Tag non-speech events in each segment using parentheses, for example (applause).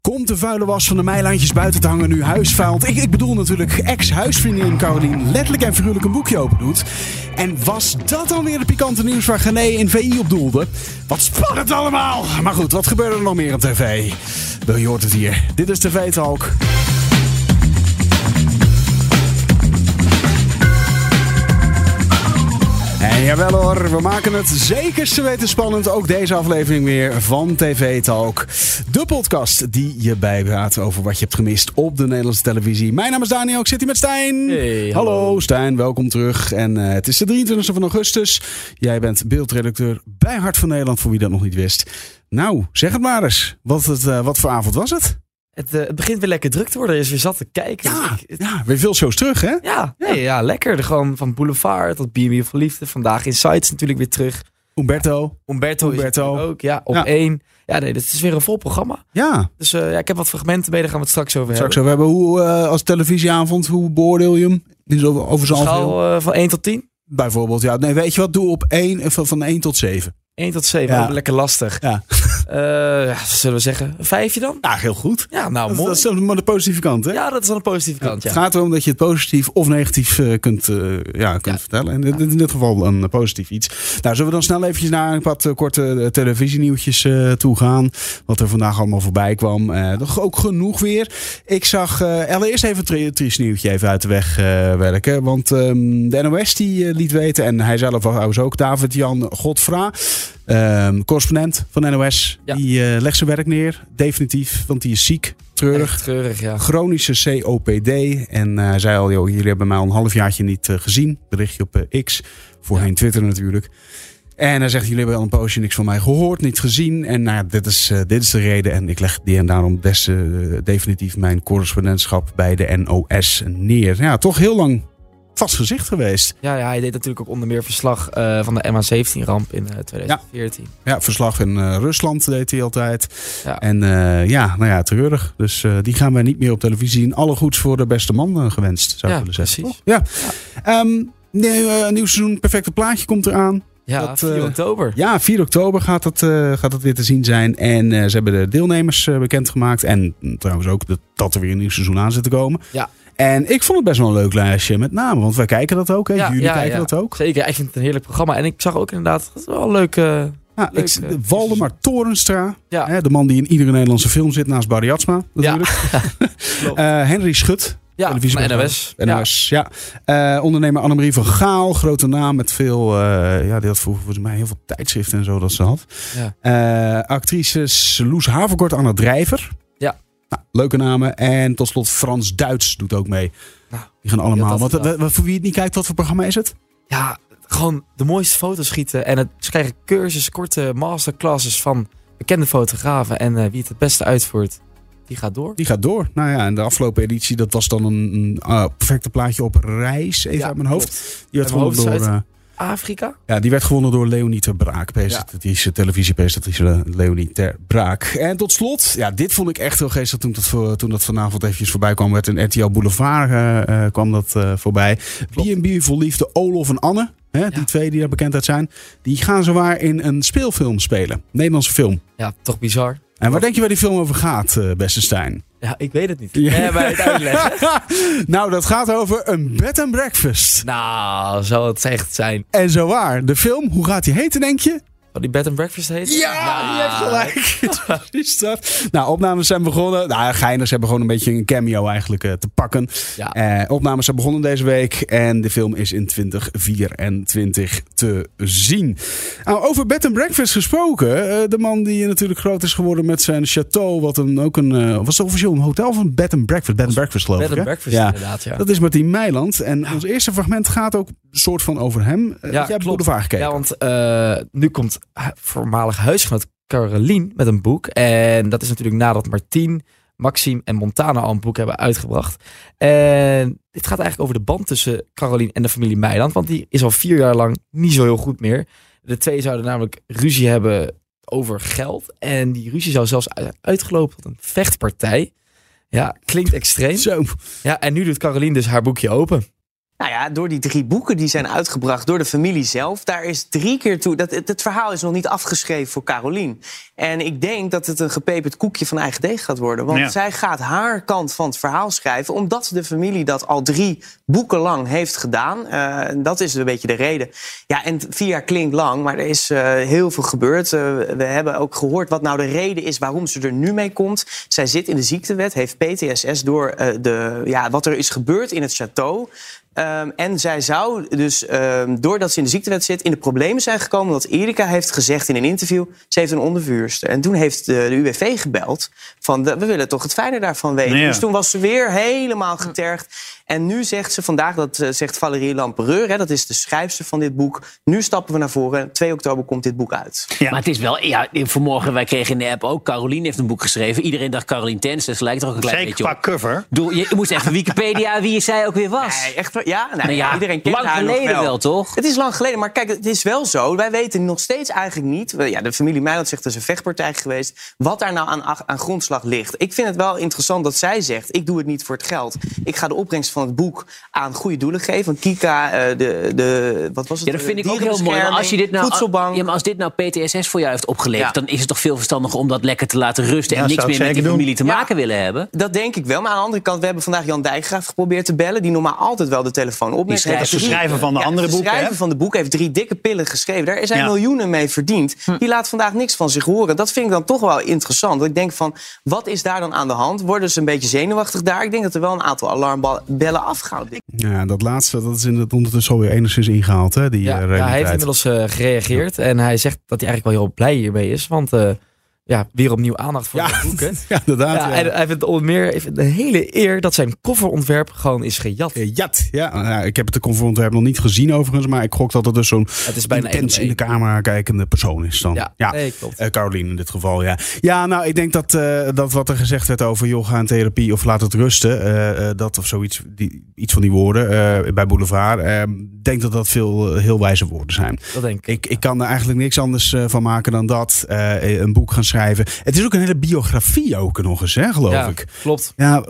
Komt de vuile was van de meilandjes buiten te hangen nu huisvuil? Ik, ik bedoel natuurlijk ex-huisvriendin Carolien letterlijk en figuurlijk een boekje open doet. En was dat dan weer de pikante nieuws waar Gené in VI op doelde? Wat spannend allemaal! Maar goed, wat gebeurde er nog meer op tv? Je hoort het hier. Dit is TV Talk. En jawel hoor, we maken het zekerste weten spannend. Ook deze aflevering weer van TV Talk. De podcast die je bijpraat over wat je hebt gemist op de Nederlandse televisie. Mijn naam is Daniel, ik zit hier met Stijn. Hey, hallo. hallo. Stijn, welkom terug. En eh, het is de 23e van augustus. Jij bent beeldredacteur bij Hart van Nederland, voor wie dat nog niet wist. Nou, zeg het maar eens. Wat, het, eh, wat voor avond was het? Het, eh, het begint weer lekker druk te worden. Er is weer zat te kijken. Ja, Dus ik- ja weer veel shows terug hè? ja, nee, ja, lekker. Er Gewoon van Boulevard tot B&B voor Liefde. Vandaag Insights natuurlijk weer terug. Umberto. Umberto, Umberto. ook. Ja, op Ja. één. Ja, nee, dit is weer een vol programma. Ja, Dus eh, ja, ik heb wat fragmenten mee. Daar gaan we het straks over straks hebben. zo. We hebben hoe, eh, als televisieavond, hoe beoordeel je hem? Is over, over zijn algeheel? Schaal van 1 tot 10. Bijvoorbeeld, ja. Nee, weet je wat? Doe op 1, van, van 1 tot 7. 1 tot 7. Ja. Lekker lastig. Ja. (laughs) Eh, ja, zullen we zeggen een vijfje dan? Ja, heel goed. Ja, nou Dat, mooi. dat is maar de positieve kant, hè? Ja, dat is dan een positieve kant. Het Ja. gaat erom dat je het positief of negatief eh, kunt, eh, ja, kunt Ja. vertellen. En in dit geval een positief iets. Nou, zullen we dan snel eventjes naar een wat korte televisienieuwtjes toe gaan. Wat er vandaag allemaal voorbij kwam. Ook genoeg weer. Ik zag allereerst even een tri- triest nieuwtje even uit de weg werken. Want ehm, de NOS die liet weten, en hij zelf was ook, David-Jan Godfra, ehm, correspondent van NOS, Ja. die eh, legt zijn werk neer. Definitief, want die is ziek, treurig. Echt treurig, ja. Chronische COPD. En eh, hij zei al, joh, jullie hebben mij al een halfjaartje niet eh, gezien. Berichtje op X. Voorheen Twitter natuurlijk. En hij zegt, jullie hebben al een poosje niks van mij gehoord, niet gezien. En nou, dit, is, dit is de reden. En ik leg die en daarom des, definitief mijn correspondentschap bij de NOS neer. Ja, toch heel lang vast gezicht geweest. Ja, ja, hij deed natuurlijk ook onder meer verslag eh, van de MH17-ramp in eh, 2014. Ja, verslag in eh, Rusland deed hij altijd. Ja. En ja, nou ja, treurig. Dus die gaan wij niet meer op televisie zien. Alle goeds voor de beste man gewenst, zou ik Ja, willen zeggen. precies. toch? Ja. Ehm, nee, nieuw seizoen, perfecte plaatje komt eraan. Ja, Dat, 4 eh, oktober. Ja, 4 oktober gaat het, eh, gaat het weer te zien zijn. En ze hebben de deelnemers bekendgemaakt. En mm, trouwens ook dat, dat er weer een nieuw seizoen aan zit te komen. Ja. En ik vond het best wel een leuk lijstje met name. Want wij kijken dat ook. Hè? Ja, Jullie ja, kijken ja. dat ook. Zeker, ik vind het een heerlijk programma. En ik zag ook inderdaad, dat is wel een leuk... Ja, Leuk, ik, eh, Waldemar Torenstra. Hè, de man die in iedere Nederlandse film zit naast Barry Atsma. ja, (laughs) (laughs) Natuurlijk. Eh, Henry Schut. ja, televisieprogramma. NOS. Ja. NOS, ja. Eh, ondernemer Annemarie van Gaal, grote naam met veel, eh, ja, die had volgens mij heel veel tijdschriften en zo dat ze had. Ja. Eh, actrices Loes Haverkort, Anna Drijver. Nou, leuke namen. En tot slot Frans Duits doet ook mee. Nou, Die gaan allemaal. Want, eh, voor wie het niet kijkt, wat voor programma is het? Ja, gewoon de mooiste foto's schieten. En het, ze krijgen cursus, korte masterclasses van bekende fotografen. En eh, wie het het beste uitvoert, die gaat door. Die gaat door. Nou ja, en de afgelopen editie, dat was dan een, een ah, perfecte plaatje op reis. Even Ja, uit mijn hoofd. Die werd, hoofd door, eh, Afrika? ja, die werd gewonnen door Leonie ter Braak. Presentatrice, televisiepresentatrice Leonie ter Braak. En tot slot, ja, dit vond ik echt heel geestig toen dat, voor, toen dat vanavond eventjes voorbij kwam. Werd in RTL Boulevard eh, eh, kwam dat eh, voorbij. B&B vol liefde, Olof en Anne. Hè, Die Ja. twee die daar bekend uit zijn. Die gaan zowaar in een speelfilm spelen. Nederlandse film. Ja, toch bizar. En waar denk je waar die film over gaat, beste Stijn? Ja, ik weet het niet. Ja. Maar het uitleggen. (laughs) nou, dat gaat over een bed and breakfast. nou, zou het echt zijn. En zo waar, de film, hoe gaat die heten, denk je? Wat die bed and breakfast heet? Ja, Nou, je hebt gelijk. (laughs) Dat. Nou, opnames zijn begonnen. Nou, Geiners hebben gewoon een beetje een cameo eigenlijk eh, te pakken. Ja. Eh, opnames zijn begonnen deze week. En de film is in 2024 te zien. Nou, over Bed and Breakfast gesproken. eh, de man die natuurlijk groot is geworden met zijn chateau. Wat een, ook een... was het officieel een hotel of een Bed and Breakfast? Bed and Breakfast geloof Bed ik, and hè? breakfast Ja. inderdaad, ja. Dat is Martien Meiland. En ons eerste fragment gaat ook soort van over hem. Eh, jij hebt Boulevard gekeken. Ja, want nu komt voormalig huisgenoot Carolien met een boek. En dat is natuurlijk nadat Martien, Maxime en Montana al een boek hebben uitgebracht. En dit gaat eigenlijk over de band tussen Carolien en de familie Meiland. Want die is al vier jaar lang niet zo heel goed meer. De twee zouden namelijk ruzie hebben over geld. En die ruzie zou zelfs uit- uitgelopen tot een vechtpartij. Ja, klinkt extreem. Zo. Ja, en nu doet Carolien dus haar boekje open. Nou ja, door die drie boeken die zijn uitgebracht door de familie zelf. Daar is drie keer toe. Dat, het, verhaal is nog niet afgeschreven voor Carolien. En ik denk dat het een gepeperd koekje van eigen deeg gaat worden. Want zij gaat haar kant van het verhaal schrijven. Omdat de familie dat al drie boeken lang heeft gedaan. Uh, dat is een beetje de reden. Ja, en vier jaar klinkt lang, maar er is uh, heel veel gebeurd. Uh, we hebben ook gehoord wat nou de reden is waarom ze er nu mee komt. Zij zit in de ziektewet, heeft PTSS door de, ja, wat er is gebeurd in het château. Um, en zij zou dus, um, doordat ze in de ziektewet zit, in de problemen zijn gekomen. Omdat Erika heeft gezegd in een interview: ze heeft een ondervuurster. En toen heeft de, de UWV gebeld: van we willen toch het fijne daarvan weten. Dus toen was ze weer helemaal getergd. En nu zegt ze vandaag, dat uh, zegt Valerie Lampereur, hè, dat is de schrijfster van dit boek. Nu stappen we naar voren. 2 oktober komt dit boek uit. Ja. Maar het is wel, ja, vanmorgen, wij kregen in de app ook. Caroline heeft een boek geschreven. Iedereen dacht Caroline Tens, dus lijkt er ook een klein Zeker beetje op. qua cover. Doe, je, moest even Wikipedia (laughs) wie zij ook weer was. Nee, echt, ja, nou, nou ja, iedereen kent lang haar geleden nog wel. wel. toch? Het is lang geleden, maar kijk, het is wel zo. Wij weten nog steeds eigenlijk niet. Ja, de familie Meiland zegt het is een vechtpartij geweest. Wat daar nou aan, aan grondslag ligt. Ik vind het wel interessant dat zij zegt: ik doe het niet voor het geld. Ik ga de opbrengst van het boek aan goede doelen geven. Kika, uh, de, de, wat was het? Ja, dat vind ik ook heel mooi. Maar als, je dit nou, voedselbank. Ja, maar als dit nou PTSS voor jou heeft opgeleverd... Ja. dan is het toch veel verstandiger om dat lekker te laten rusten... Ja, en niks meer met die doen. familie te maken willen hebben? Dat denk ik wel. Maar aan de andere kant, we hebben vandaag Jan Dijkgraaf geprobeerd te bellen... die normaal altijd wel de telefoon opneemt. Die schrijver, de schrijver van de andere boeken. De schrijver van de boek heeft drie dikke pillen geschreven. Daar zijn miljoenen mee verdiend. Hm. Die laat vandaag niks van zich horen. Dat vind ik dan toch wel interessant. Want ik denk van, wat is daar dan aan de hand? Worden ze een beetje zenuwachtig daar? Ik denk dat er wel een aantal alarmbellen afgaan. Ja, dat laatste, dat is in het ondertussen alweer enigszins ingehaald, hè? Die, Ja, ja, hij heeft inmiddels uh, gereageerd. En hij zegt dat hij eigenlijk wel heel blij hiermee is. Want uh, ja, weer opnieuw aandacht voor Ja. de boeken. (laughs) Ja, inderdaad. Ja, Ja, Hij, hij vindt onder meer hij vindt de hele eer dat zijn kofferontwerp gewoon is gejat. Eh, Jat, ja. Nou ja, ik heb het de conferontwerp nog niet gezien overigens, maar ik gok dat het dus zo'n intens in de camera kijkende persoon is dan. Ja, ja. nee, klopt. Eh, Caroline in dit geval, ja. Ja, nou, ik denk dat, eh, dat wat er gezegd werd over yoga en therapie of laat het rusten, eh, dat of zoiets, die, iets van die woorden bij Boulevard, eh, ik denk dat dat veel eh, heel wijze woorden zijn. Dat denk ik. Ik, ik kan er eigenlijk niks anders eh, van maken dan dat. eh, een boek gaan schrijven. Het is ook een hele biografie ook nog eens, hè, geloof ja, ik. klopt. Ja,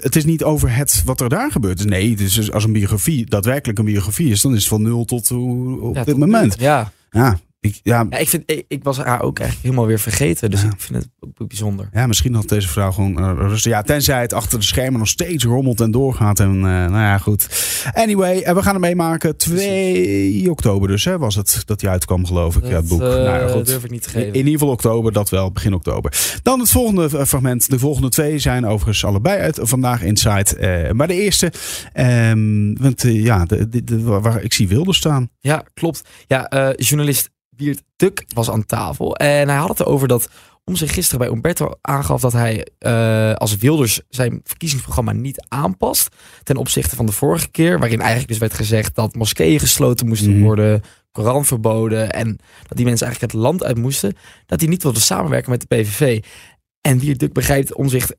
het is niet over het wat er daar gebeurt. is. Nee, het is dus als een biografie daadwerkelijk een biografie is, dan is het van nul tot hoe- op Ja, dit tot moment. nu. Ja. Ja, ik, ja, Ja, ik, vind, ik, ik was haar ook eigenlijk helemaal weer vergeten. Dus Ja. ik vind het ook bijzonder. ja, misschien had deze vrouw gewoon eh, rustig. Ja, tenzij het achter de schermen nog steeds rommelt en doorgaat. En eh, nou ja, goed. Anyway, eh, we gaan het meemaken. 2 oktober dus, hè, was het dat hij uitkwam, geloof ik. ja, het boek. Dat, nou ja, goed. durf ik niet te In geven. ieder geval oktober, dat wel, begin oktober. Dan het volgende fragment. De volgende twee zijn overigens allebei uit vandaag Inside. Maar de eerste, ehm, want ja, de, de, de- waar, ik zie Wilde staan. Ja, klopt. Ja, journalist Wiert Tuk was aan tafel. En hij had het erover dat om zich gisteren bij Umberto aangaf dat hij eh, als Wilders zijn verkiezingsprogramma niet aanpast. Ten opzichte van de vorige keer, waarin eigenlijk dus werd gezegd dat moskeeën gesloten moesten Mhm. worden, Koran verboden en dat die mensen eigenlijk het land uit moesten. Dat hij niet wilde samenwerken met de PVV. En Wiert Tuk begrijpt omzicht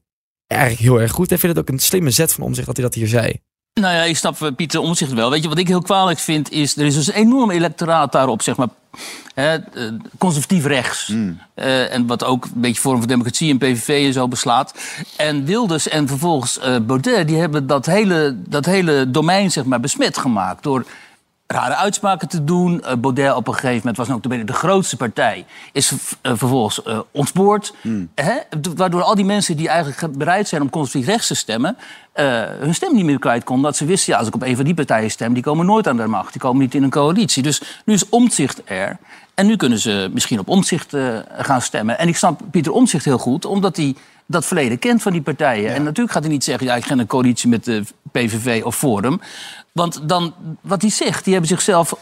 eigenlijk heel erg goed. Hij vindt het ook een slimme zet van omzicht dat hij dat hier zei. Nou ja, ik snap eh, Pieter Omtzigt wel. Weet je, wat ik heel kwalijk vind is... er is dus een enorm electoraat daarop, zeg maar... Hè, eh, conservatief rechts. Eh, en wat ook een beetje Forum voor Democratie en PVV en zo beslaat. En Wilders en vervolgens eh, Baudet... die hebben dat hele, dat hele domein, zeg maar, besmet gemaakt... door rare uitspraken te doen. Eh, Baudet op een gegeven moment was ook de, de grootste partij. Is eh, vervolgens eh, ontspoord. Hè? Waardoor al die mensen die eigenlijk bereid zijn om conservatief rechts te stemmen... hun stem niet meer kwijt konden. Dat ze wisten, ja, als ik op een van die partijen stem... die komen nooit aan de macht. Die komen niet in een coalitie. Dus nu is omzicht er. En nu kunnen ze misschien op omzicht gaan stemmen. En ik snap Pieter Omzicht heel goed, omdat hij dat verleden kent van die partijen. En natuurlijk gaat hij niet zeggen, ja, ik ga in een coalitie met de PVV of Forum. Want dan, wat hij zegt, die hebben zichzelf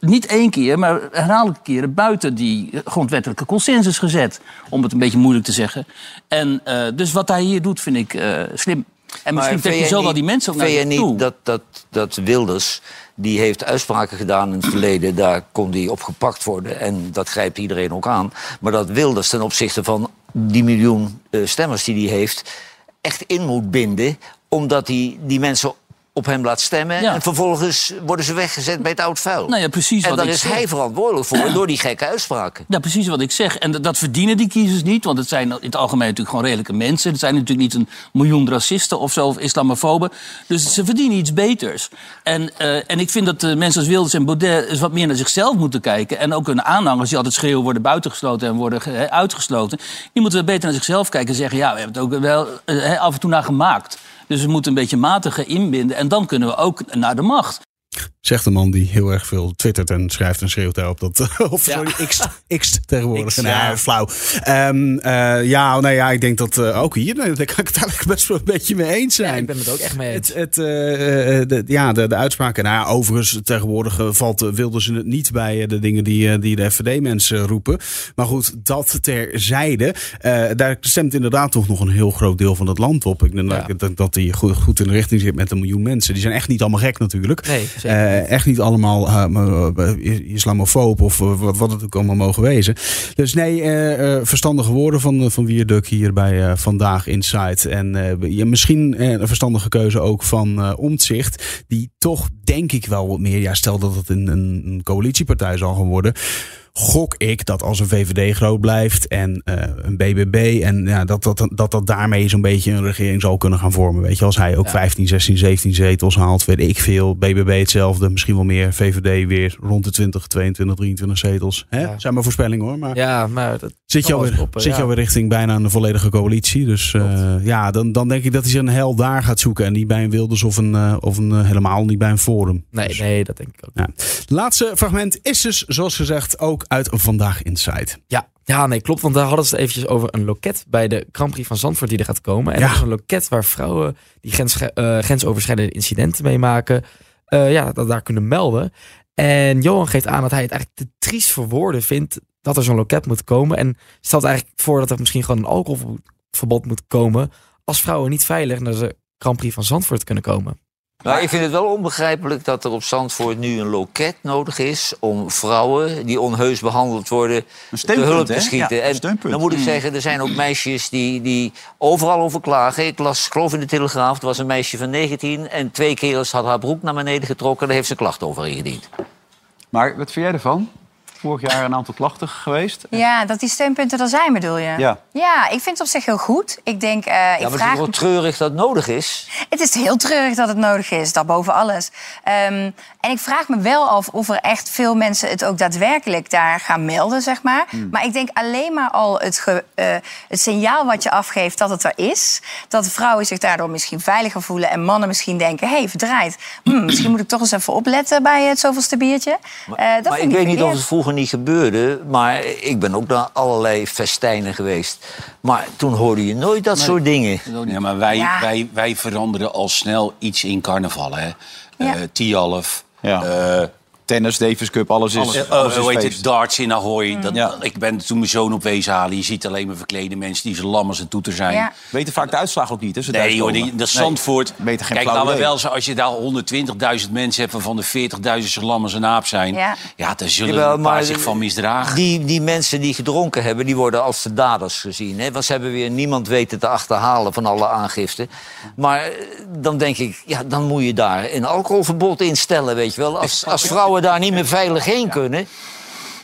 niet één keer, maar herhaaldelijke keren buiten die grondwettelijke consensus gezet. Om het een beetje moeilijk te zeggen. En eh, dus wat hij hier doet, vind ik eh, slim. En misschien trekt hij zo wel die mensen ook naar Vind je toe. niet dat, dat, dat Wilders, die heeft uitspraken gedaan in het verleden... daar kon hij op gepakt worden en dat grijpt iedereen ook aan. Maar dat Wilders ten opzichte van die miljoen eh, stemmers die hij heeft... echt in moet binden, omdat hij die mensen op hem laat stemmen. Ja. En vervolgens worden ze weggezet bij het oud vuil. Nou ja, precies en wat daar ik is zeg. hij verantwoordelijk voor door die gekke uitspraken. Ja, precies wat ik zeg. En dat- verdienen die kiezers niet. Want het zijn in het algemeen natuurlijk gewoon redelijke mensen. Het zijn natuurlijk niet een miljoen racisten of zo, of islamofoben. Dus ze verdienen iets beters. En, eh, en ik vind dat mensen als Wilders en Baudet eens wat meer naar zichzelf moeten kijken. En ook hun aanhangers die altijd schreeuwen worden buitengesloten en worden uitgesloten. Die moeten beter naar zichzelf kijken en zeggen... ja, we hebben het ook wel eh, af en toe naar gemaakt. Dus we moeten een beetje matiger inbinden. En dan kunnen we ook naar de macht. Zegt een man die heel erg veel twittert en schrijft en schreeuwt daarop. Dat, (laughs) of sorry, x, x tegenwoordig. X, nee, ja. flauw. Ehm, eh, ja, nou ja, ik denk dat eh, ook hier, nee, daar kan ik het eigenlijk (laughs) best wel een beetje mee eens Ja, zijn. ik ben het ook echt mee eens. Het, het, eh, de, ja, de, de uitspraken. Nou ja, overigens, tegenwoordig valt Wilders in het niet bij de dingen die, die de FVD-mensen roepen. Maar goed, dat terzijde. Daar stemt inderdaad toch nog een heel groot deel van het land op. Ik denk Ja. dat- dat, die goed, goed in de richting zit met een miljoen mensen. Die zijn echt niet allemaal gek natuurlijk. Nee, zeker echt niet allemaal eh, eh, islamofoob of eh, wat, wat het ook allemaal mogen wezen. Dus nee, eh, eh, verstandige woorden van, eh, van Wierduk hier bij eh, Vandaag Inside. En eh, ja, misschien eh, een verstandige keuze ook van eh Omtzigt. Die toch denk ik wel wat meer, ja stel dat het een, een coalitiepartij zal gaan worden gok ik dat als een VVD groot blijft en eh, een BBB en ja, dat, dat, dat dat daarmee zo'n beetje een regering zal kunnen gaan vormen. Weet je, als hij ook Ja. 15, 16, 17 zetels haalt, weet ik veel. BBB hetzelfde, misschien wel meer. VVD weer rond de 20, 22, 23 zetels. Hè? Ja. Zijn maar voorspellingen hoor. Maar Ja, maar dat zit je alweer, zit je alweer richting bijna een volledige coalitie. Dus eh, ja, dan, dan denk ik dat hij zijn hel daar gaat zoeken. En niet bij een Wilders of een, eh, of een helemaal niet bij een Forum. Nee, Dus- nee, dat denk ik ook. ja. Laatste fragment is dus, zoals gezegd, ook uit Vandaag Inside. Ja, ja, nee, klopt. Want daar hadden ze het eventjes over een loket bij de Grand Prix van Zandvoort die er gaat komen. En Ja. dat is een loket waar vrouwen die grens, eh, grensoverschrijdende incidenten meemaken, eh ja, dat daar kunnen melden. En Johan geeft aan dat hij het eigenlijk te triest voor woorden vindt dat er zo'n loket moet komen. En stelt eigenlijk voor dat er misschien gewoon een alcoholverbod moet komen als vrouwen niet veilig naar de Grand Prix van Zandvoort kunnen komen. Maar ik vind het wel onbegrijpelijk dat er op Zandvoort nu een loket nodig is om vrouwen die onheus behandeld worden Een te hulp te schieten. Ja, een en dan moet ik zeggen, er zijn ook meisjes die, die overal over klagen. Ik las, geloof in de Telegraaf, er was een meisje van 19 en twee kerels had haar broek naar beneden getrokken. Daar heeft ze klacht over ingediend. Maar wat vind jij ervan? Vorig jaar een aantal klachten geweest. Ja, dat die steunpunten er zijn, bedoel je? Ja. Ja, ik vind het op zich heel goed. Ik denk, eh, Ja, ik maar het is vraag... wel treurig dat het nodig is. Het is heel treurig dat het nodig is, dat boven alles. Ehm, en ik vraag me wel af of er echt veel mensen het ook daadwerkelijk daar gaan melden, zeg maar. Hmm. Maar ik denk alleen maar al het, ge- eh, het signaal wat je afgeeft dat het er is. Dat vrouwen zich daardoor misschien veiliger voelen en mannen misschien denken... hé, hey, verdraaid, Hm, misschien moet ik toch eens even opletten bij het zoveelste biertje. Eh, dat maar vind ik weet niet of het vroeger niet gebeurde. Maar ik ben ook naar allerlei festijnen geweest. Maar toen hoorde je nooit dat soort dingen. Ja, maar wij, Ja. wij, wij veranderen al snel iets in carnaval. Hè? Ja. Tialf, Ja. eh, Tennis, Davis Cup, alles is, alles, alles eh, is hoe heet feest. het, darts in Ahoy. Dat, Ja. Ik ben toen mijn zoon op wezen halen. Je ziet alleen maar verklede mensen die zo lam als een toeter zijn. Ja. Weten vaak de uitslag ook niet. hè, Nee, joh, thuiskomen. die, dat Nee. Zandvoort. Kijk, flauw laten we idee. wel zo, als je daar 120.000 mensen hebt... waarvan de 40.000 zo lam als een aap zijn... Ja. Ja, daar zullen Jawel, er een paar zich van misdragen. Die, die mensen die gedronken hebben, die worden als de daders gezien. Hè? Want ze hebben weer niemand weten te achterhalen van alle aangiften. Maar eh, dan denk ik, ja, dan moet je daar een alcoholverbod instellen, weet je wel. Als, als vrouwen daar niet meer veilig heen kunnen,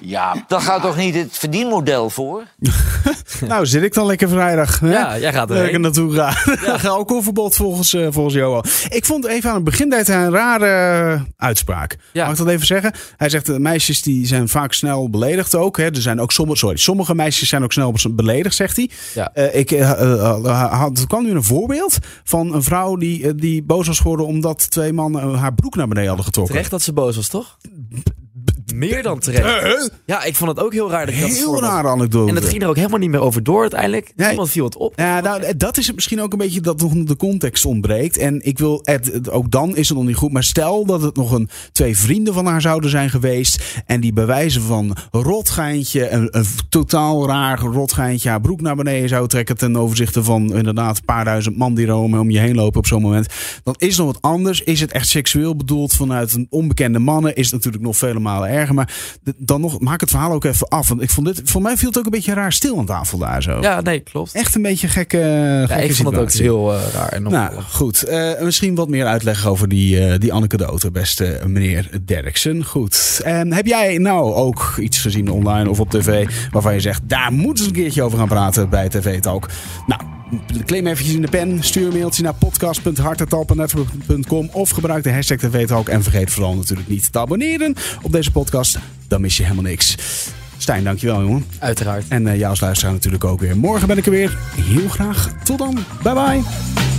Ja, dan gaat toch niet het verdienmodel voor? (laughs) (laughs) Nou, zit ik dan lekker vrijdag. Hè? Ja, jij gaat er erheen. naartoe (laughs) ga. Alcoholverbod volgens, eh, volgens Johan. Ik vond even aan het begin deed hij een rare uitspraak. Ja. Mag ik dat even zeggen? Hij zegt, eh, meisjes die zijn vaak snel beledigd ook. Hè. Er zijn ook sommige, sorry, sommige meisjes zijn ook snel beledigd, zegt hij. Ja. Eh, ik, had, er kwam nu een voorbeeld van een vrouw die, die boos was geworden... omdat twee mannen haar broek naar beneden hadden getrokken. Terecht dat ze boos was, toch? Meer dan terecht. Ja, ik vond het ook heel raar dat dat Heel voorbeeld- rare anekdote. En dat ging er ook helemaal niet meer over door uiteindelijk. Nee. Niemand viel het op. Ja, nou, dat is het misschien ook een beetje dat nog de context ontbreekt. En ik wil, het, ook dan is het nog niet goed. Maar stel dat het nog een twee vrienden van haar zouden zijn geweest. En die bewijzen van rotgeintje, een, een totaal raar rotgeintje, haar broek naar beneden zou trekken. Ten overzichte van inderdaad een paar duizend man die er om, om je heen lopen op zo'n moment. Dan is het nog wat anders. Is het echt seksueel bedoeld vanuit een onbekende mannen? Is het natuurlijk nog vele malen erger. Erger. Maar dan nog, maak het verhaal ook even af. Want ik vond dit, voor mij viel het ook een beetje raar stil aan tafel daar zo. Ja, nee, klopt. Echt een beetje gekke, Ja, gekke ik vond het ook heel eh, raar. En Nou, goed. Eh, misschien wat meer uitleg over die, eh, die anekdote, beste meneer Derksen. Goed. En heb jij nou ook iets gezien online of op tv waarvan je zegt, daar moeten ze een keertje over gaan praten bij TV Talk? Nou, claim eventjes in de pen. Stuur een mailtje naar podcast.hartentalpenetwork.com of gebruik de hashtag Talk. En vergeet vooral natuurlijk niet te abonneren op deze podcast. Dan mis je helemaal niks. Stijn, dankjewel jongen. Uiteraard. En eh, jou als luisteraar natuurlijk ook weer. Morgen ben ik er weer. Heel graag. Tot dan. Bye bye.